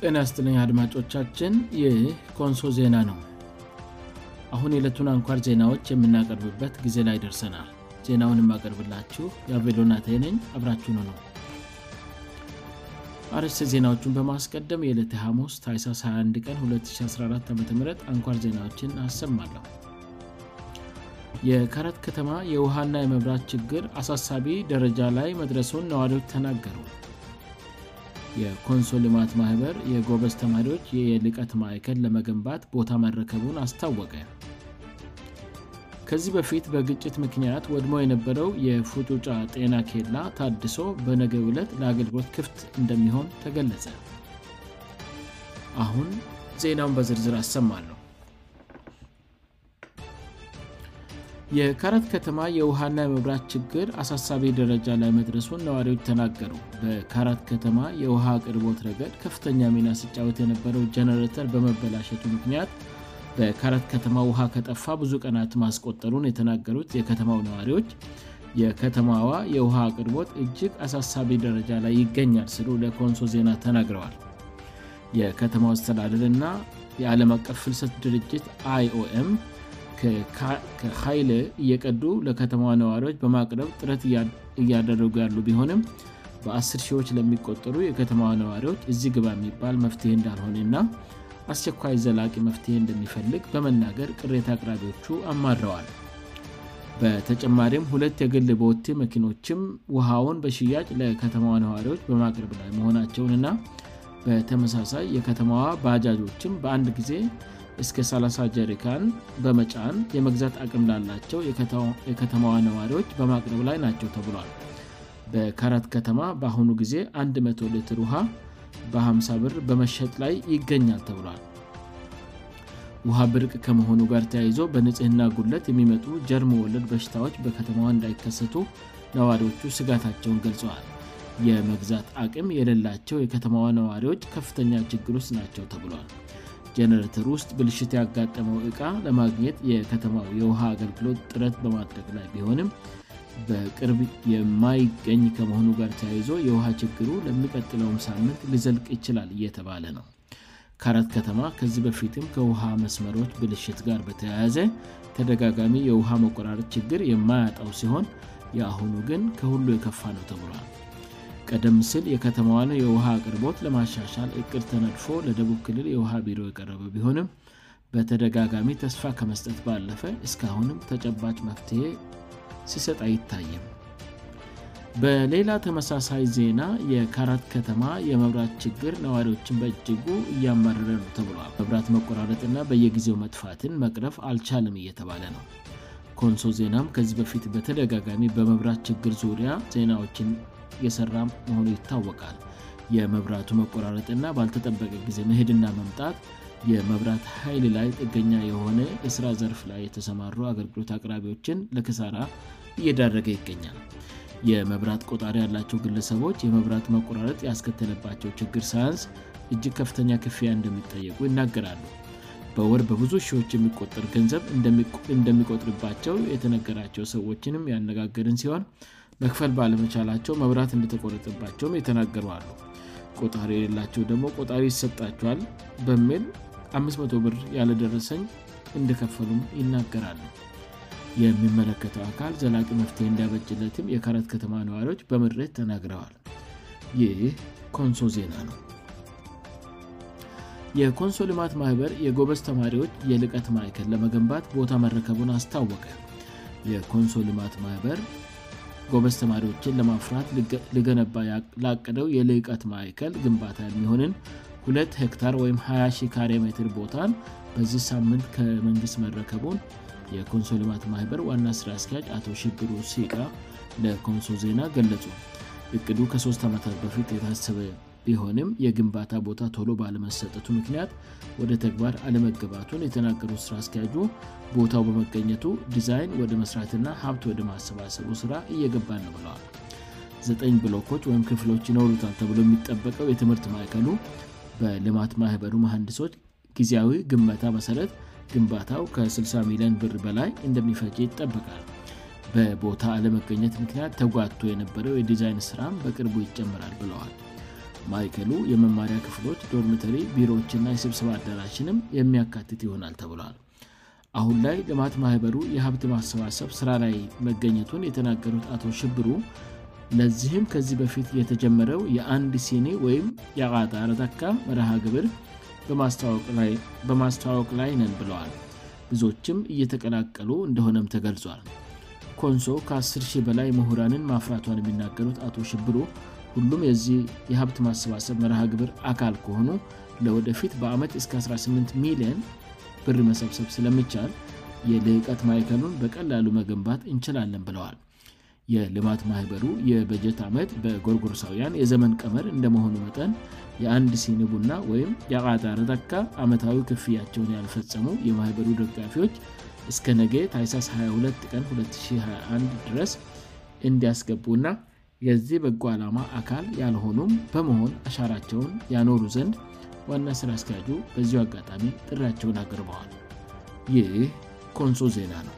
ጤን ያስትልኛ አድማጮቻችን ይኮንሶ ዜና ነው አሁን የዕለቱን አንኳር ዜናዎች የምናቀርቡበት ጊዜ ላይ ደርሰናል ዜናውን የማቀርብላችሁ የአቬሎናቴነኝ አብራችኑ ነው አርስ ዜናዎቹን በማስቀደም የዕለት ሐስ ሀሳ21 ቀን 2014 ዓም አንኳር ዜናዎችን አሰማለሁ የካራት ከተማ የውሃና የመብራት ችግር አሳሳቢ ደረጃ ላይ መድረሱን ነዋሪዎች ተናገሩ የኮንሶ ልማት ማህበር የጎበዝ ተማሪዎች የልቀት ማይከል ለመገንባት ቦታ መረከቡን አስታወቀ ከዚህ በፊት በግጭት ምክንያት ወድሞ የነበረው የፉጩጫ ጤና ኬላ ታድሶ በነገ ዕለት ለአገልግሎት ክፍት እንደሚሆን ተገለጸ አሁን ዜናውን በዝርዝር አሰማነ የካራት ከተማ የውሃና የመብራት ችግር አሳሳቢ ደረጃ ላይ መድረሱን ነዋሪዎች ተናገሩ በካራት ከተማ የውሃ አቅርቦት ረገድ ከፍተኛ ሚና ስጫወት የነበረው ጀነሬተር በመበላሸቱ ምክንያት በካራት ከተማ ውሃ ከጠፋ ብዙ ቀናት ማስቆጠሩን የተናገሩት የከተማው ነዋሪዎች የከተማዋ የውሃ አቅርቦት እጅግ አሳሳቢ ደረጃ ላይ ይገኛል ስሉ ለኮንሶ ዜና ተናግረዋል የከተማው አስተዳደር ና የዓለም አቀፍ ፍልሰት ድርጅት iom ከኃይለ እየቀዱ ለከተማዋ ነዋሪዎች በማቅረብ ጥረት እያደረጉ ያሉ ቢሆንም በ10 ሺዎች ለሚቆጠሩ የከተማዋ ነዋሪዎች እዚ ግባ የሚባል መፍትሄ እንዳልሆነ እና አስቸኳይ ዘላቂ መፍትሄ እንደሚፈልግ በመናገር ቅሬታ አቅራቢዎቹ አማረዋል በተጨማሪም ሁለት የግል በወቴ መኪኖችም ውሃውን በሽያጭ ለከተማዋ ነዋሪዎች በማቅረብ ላይ መሆናቸውን እና በተመሳሳይ የከተማዋ ባጃጆችም በአንድ ጊዜ እስከ 30 ጀሪካን በመጫን የመግዛት አቅም ላላቸው የከተማዋ ነዋሪዎች በማቅረብ ላይ ናቸው ተብሏል በካራት ከተማ በአሁኑ ጊዜ 100 ልትር ውሃ በ50 ብር በመሸጥ ላይ ይገኛል ተብሏል ውሃ ብርቅ ከመሆኑ ጋር ተያይዞ በንጽህና ጉለት የሚመጡ ጀርሞ ወለድ በሽታዎች በከተማዋ እንዳይከሰቱ ነዋሪዎቹ ስጋታቸውን ገልጿዋል የመግዛት አቅም የሌላቸው የከተማዋ ነዋሪዎች ከፍተኛ ችግር ውስጥ ናቸው ተብሏል ጀነረተር ውስጥ ብልሽት ያጋጠመው እቃ ለማግኘት የከተማው የውሃ አገልግሎት ጥረት በማድረግ ላይ ቢሆንም በቅርብ የማይገኝ ከመሆኑ ጋር ተያይዞ የውሃ ችግሩ ለሚቀጥለውን ሳምንት ሊዘልቅ ይችላል እየተባለ ነው ከአራት ከተማ ከዚህ በፊትም ከውሃ መስመሮች ብልሽት ጋር በተያያዘ ተደጋጋሚ የውሃ መቆራር ችግር የማያጣው ሲሆን የአሁኑ ግን ከሁሉ የከፋ ነው ተብሯል ቀደም ስል የከተማዋን የውሃ አቅርቦት ለማሻሻል እቅድ ተነድፎ ለደቡብ ክልል የውሃ ቢሮ የቀረበ ቢሆንም በተደጋጋሚ ተስፋ ከመስጠት ባለፈ እስካአሁንም ተጨባጭ መፍትሄ ሲሰጥ አይታይም በሌላ ተመሳሳይ ዜና የከራት ከተማ የመብራት ችግር ነዋሪዎችን በእጅጉ እያመረረሉ ተብለል መብራት መቆራረጥና በየጊዜው መጥፋትን መቅረፍ አልቻለም እየተባለ ነው ኮንሶ ዜናም ከዚህ በፊት በተደጋጋሚ በመብራት ችግር ዙሪያ ዜናዎችን የሰራ መሆኑ ይታወቃል የመብራቱ መቆራረጥና ባልተጠበቀ ጊዜ ምሄድና መምጣት የመብራት ኃይል ላይ ጥገኛ የሆነ እስራ ዘርፍ ላይ የተሰማሩ አገልግሎት አቅራቢዎችን ለክሳራ እየዳረገ ይገኛል የመብራት ቆጣሪ ያላቸው ግለሰቦች የመብራቱ መቆራረጥ ያስከተለባቸው ችግር ሳያንስ እጅግ ከፍተኛ ክፍያ እንደሚጠየቁ ይናገራሉ በወር በብዙ ሺዎች የሚቆጠር ገንዘብ እንደሚቆጥርባቸው የተነገራቸው ሰዎችንም ያነጋገርን ሲሆን መክፈል በለመቻላቸው መብራት እንደተቆረጠባቸውም የተናገረአሉ ቆጣሪ የሌላቸው ደግሞ ቆጣሪ ይሰጣቸዋል በሚል 500 ብር ያለደረሰኝ እንደከፈሉም ይናገራሉ የሚመለከተው አካል ዘላቂ መፍትሄ እንዲያበጭለትም የካረት ከተማ ነዋሪዎች በምድሬት ተናግረዋል ይህ ኮንሶ ዜና ነው የኮንሶ ልማት ማህበር የጎበዝ ተማሪዎች የልቀት ማይከል ለመገንባት ቦታ መረከቡን አስታወቀ የኮንሶ ልማት ማህበር ጎበዝ ተማሪዎችን ለማፍራት ልገነባ ላቅደው የልቀት ማይከል ግንባታ የሚሆንን 2 ሄክታር ወይም 20 ካሬ ሜትር ቦታን በዚህ ሳምንት ከመንግሥት መረከቡን የኮንሶ ልማት ማኅበር ዋና ሥራ አስኪያጅ አቶ ሽድር ሲቃ ለኮንሶል ዜና ገለጹ እቅዱ ከ3 ዓመታት በፊት የታሰበ ሊሆንም የግንባታ ቦታ ቶሎ በአለመሰጠቱ ምክንያት ወደ ተግባር አለመግባቱን የተናገሩት ስራ አስኪያጁ ቦታው በመገኘቱ ዲዛይን ወደ መስራትና ሀብት ወደ ማሰባሰቡ ስራ እየገባ ነው ብለዋል ዘ ብሎኮች ወን ክፍሎች ይነውሉታል ተብሎ የሚጠበቀው የትምህርት ማእከሉ በልማት ማህበሩ ሀንድሶች ጊዜያዊ ግመታ መሠረት ግንባታው ከ60 ሚን ብር በላይ እንደሚፈጅ ይጠበቃል በቦታ አለመገኘት ምክንያት ተጓቶ የነበረው የዲዛይን ስራም በቅርቡ ይጨምራል ብለዋል ማይከሉ የመማሪያ ክፍሎች ዶርምተሪ ቢሮዎችና የስብስባ አዳራሽንም የሚያካትት ይሆናል ተብለል አሁን ላይ ልማት ማህበሩ የሀብት ማሰባሰብ ስራ ላይ መገኘቱን የተናገሩት አቶ ሽብሩ ለዚህም ከዚህ በፊት የተጀመረው የአንድ ሲኔ ወይም የጣ ረጠካ መርሃ ግብር በማስተዋወቅ ላይ ነን ብለዋል ብዙዎችም እየተቀላቀሉ እንደሆነም ተገልጿል ኮንሶ ከ100ህ በላይ ምሁራንን ማፍራቷን የሚናገሩት አቶ ሽብሩ ሁሉም የዚህ የሀብት ማሰባሰብ መርሃግብር አካል ከሆኑ ለወደፊት በዓመት እስከ 18 ሚሊየን ብር መሰብሰብ ስለሚቻል የልዕቀት ማይከሉን በቀላሉ መግንባት እንችላለን ብለዋል የልማት ማህበሩ የበጀት ዓመት በጎርጎርሳውያን የዘመን ቀመር እንደመሆኑ መጠን የአንድ ሲንቡና ወይም የአጣረጠካ ዓመታዊ ክፍያቸውን ያልፈጸሙ የማህበሩ ደጋፊዎች እስከ ነጌ ታይሳስ 22ቀን221 ድረስ እንዲያስገቡና የዚህ በጎ ዓላማ አካል ያልሆኑም በመሆን አሻራቸውን ያኖሩ ዘንድ ዋና ስራ አስኪያጁ በዚሁ አጋጣሚ ጥራያቸውን አገርበዋል ይህ ኮንሶ ዜና ነው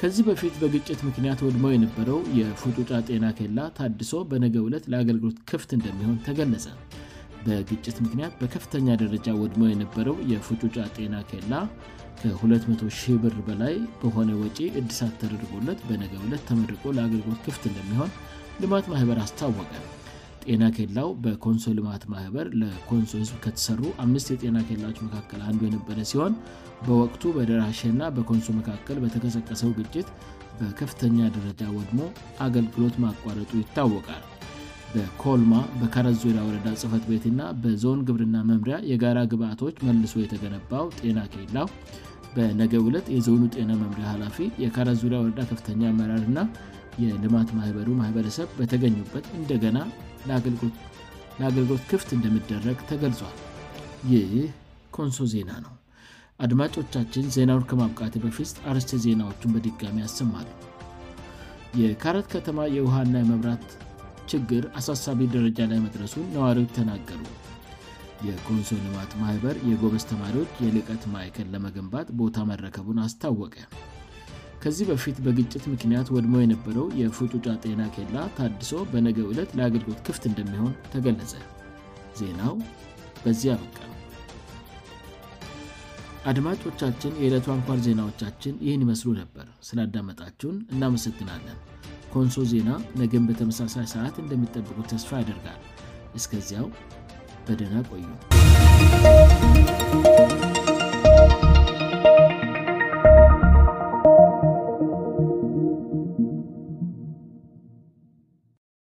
ከዚህ በፊት በግጭት ምክንያት ወድመው የነበረው የፉጡጫ ጤና ኬላ ታድሶ በነገ ዕለት ለአገልግሎት ክፍት እንደሚሆን ተገለጸ በግጭት ምክንያት በከፍተኛ ደረጃ ወድመው የነበረው የፉጡጫ ጤና ኬላ ከ200ሺ ብር በላይ በሆነ ወጪ እዲሳት ተደርጎለት በነገ ብለት ተመርቆ ለአገልግሎት ክፍት እንደሚሆን ልማት ማኅበር አስታወቀ ጤና ኬላው በኮንሶ ልማት ማኅበር ለኮንሶ ህዝብ ከተሠሩ አምስት የጤና ኬላዎች መካከል አንዱ የነበረ ሲሆን በወቅቱ በደራሼእና በኮንሶ መካከል በተከሰቀሰው ግጭት በከፍተኛ ደረጃ ወድሞ አገልግሎት ማቋረጡ ይታወቃል በኮልማ በካረ ዙሪያ ወረዳ ጽህፈት ቤትእና በዞን ግብርና መምሪያ የጋራ ግብቶች መልሶ የተገነባው ጤና ኬላው በነገ ውለት የዞኑ ጤና መምሪያ ኃላፊ የካረ ዙሪያ ወረዳ ከፍተኛ አመራር ና የልማት ማህበሩ ማህበረሰብ በተገኙበት እንደገና ለአገልግሎት ክፍት እንደምደረግ ተገልጿል ይህ ኮንሶ ዜና ነው አድማጮቻችን ዜናውን ከማብቃት በፊስ አርስተ ዜናዎቹን በድጋሚ አሰማለ የካረት ከተማ የውሃና የመብራት ችግር አሳሳቢ ደረጃ ላይ መድረሱን ነዋሪዎች ተናገሩ የኮንሶኒማት ማኅበር የጎበስ ተማሪዎች የልቀት ማይከል ለመግንባት ቦታ መረከቡን አስታወቀ ከዚህ በፊት በግጭት ምክንያት ወድሞ የነበረው የፉጡጫ ጤና ኬላ ታድሶ በነገው ዕለት ለአገልግሎት ክፍት እንደሚሆን ተገለጸ ዜናው በዚያ ያበቃም አድማጮቻችን የዕለቱ አንኳር ዜናዎቻችን ይህን ይመስሉ ነበር ስላዳመጣችሁን እናመሰግናለን ኮንሶ ዜና ነገን በተመሳሳይ ሰዓት እንደሚጠብቁ ተስፋ ያደርጋል እስከዚያው በደና ቆዩ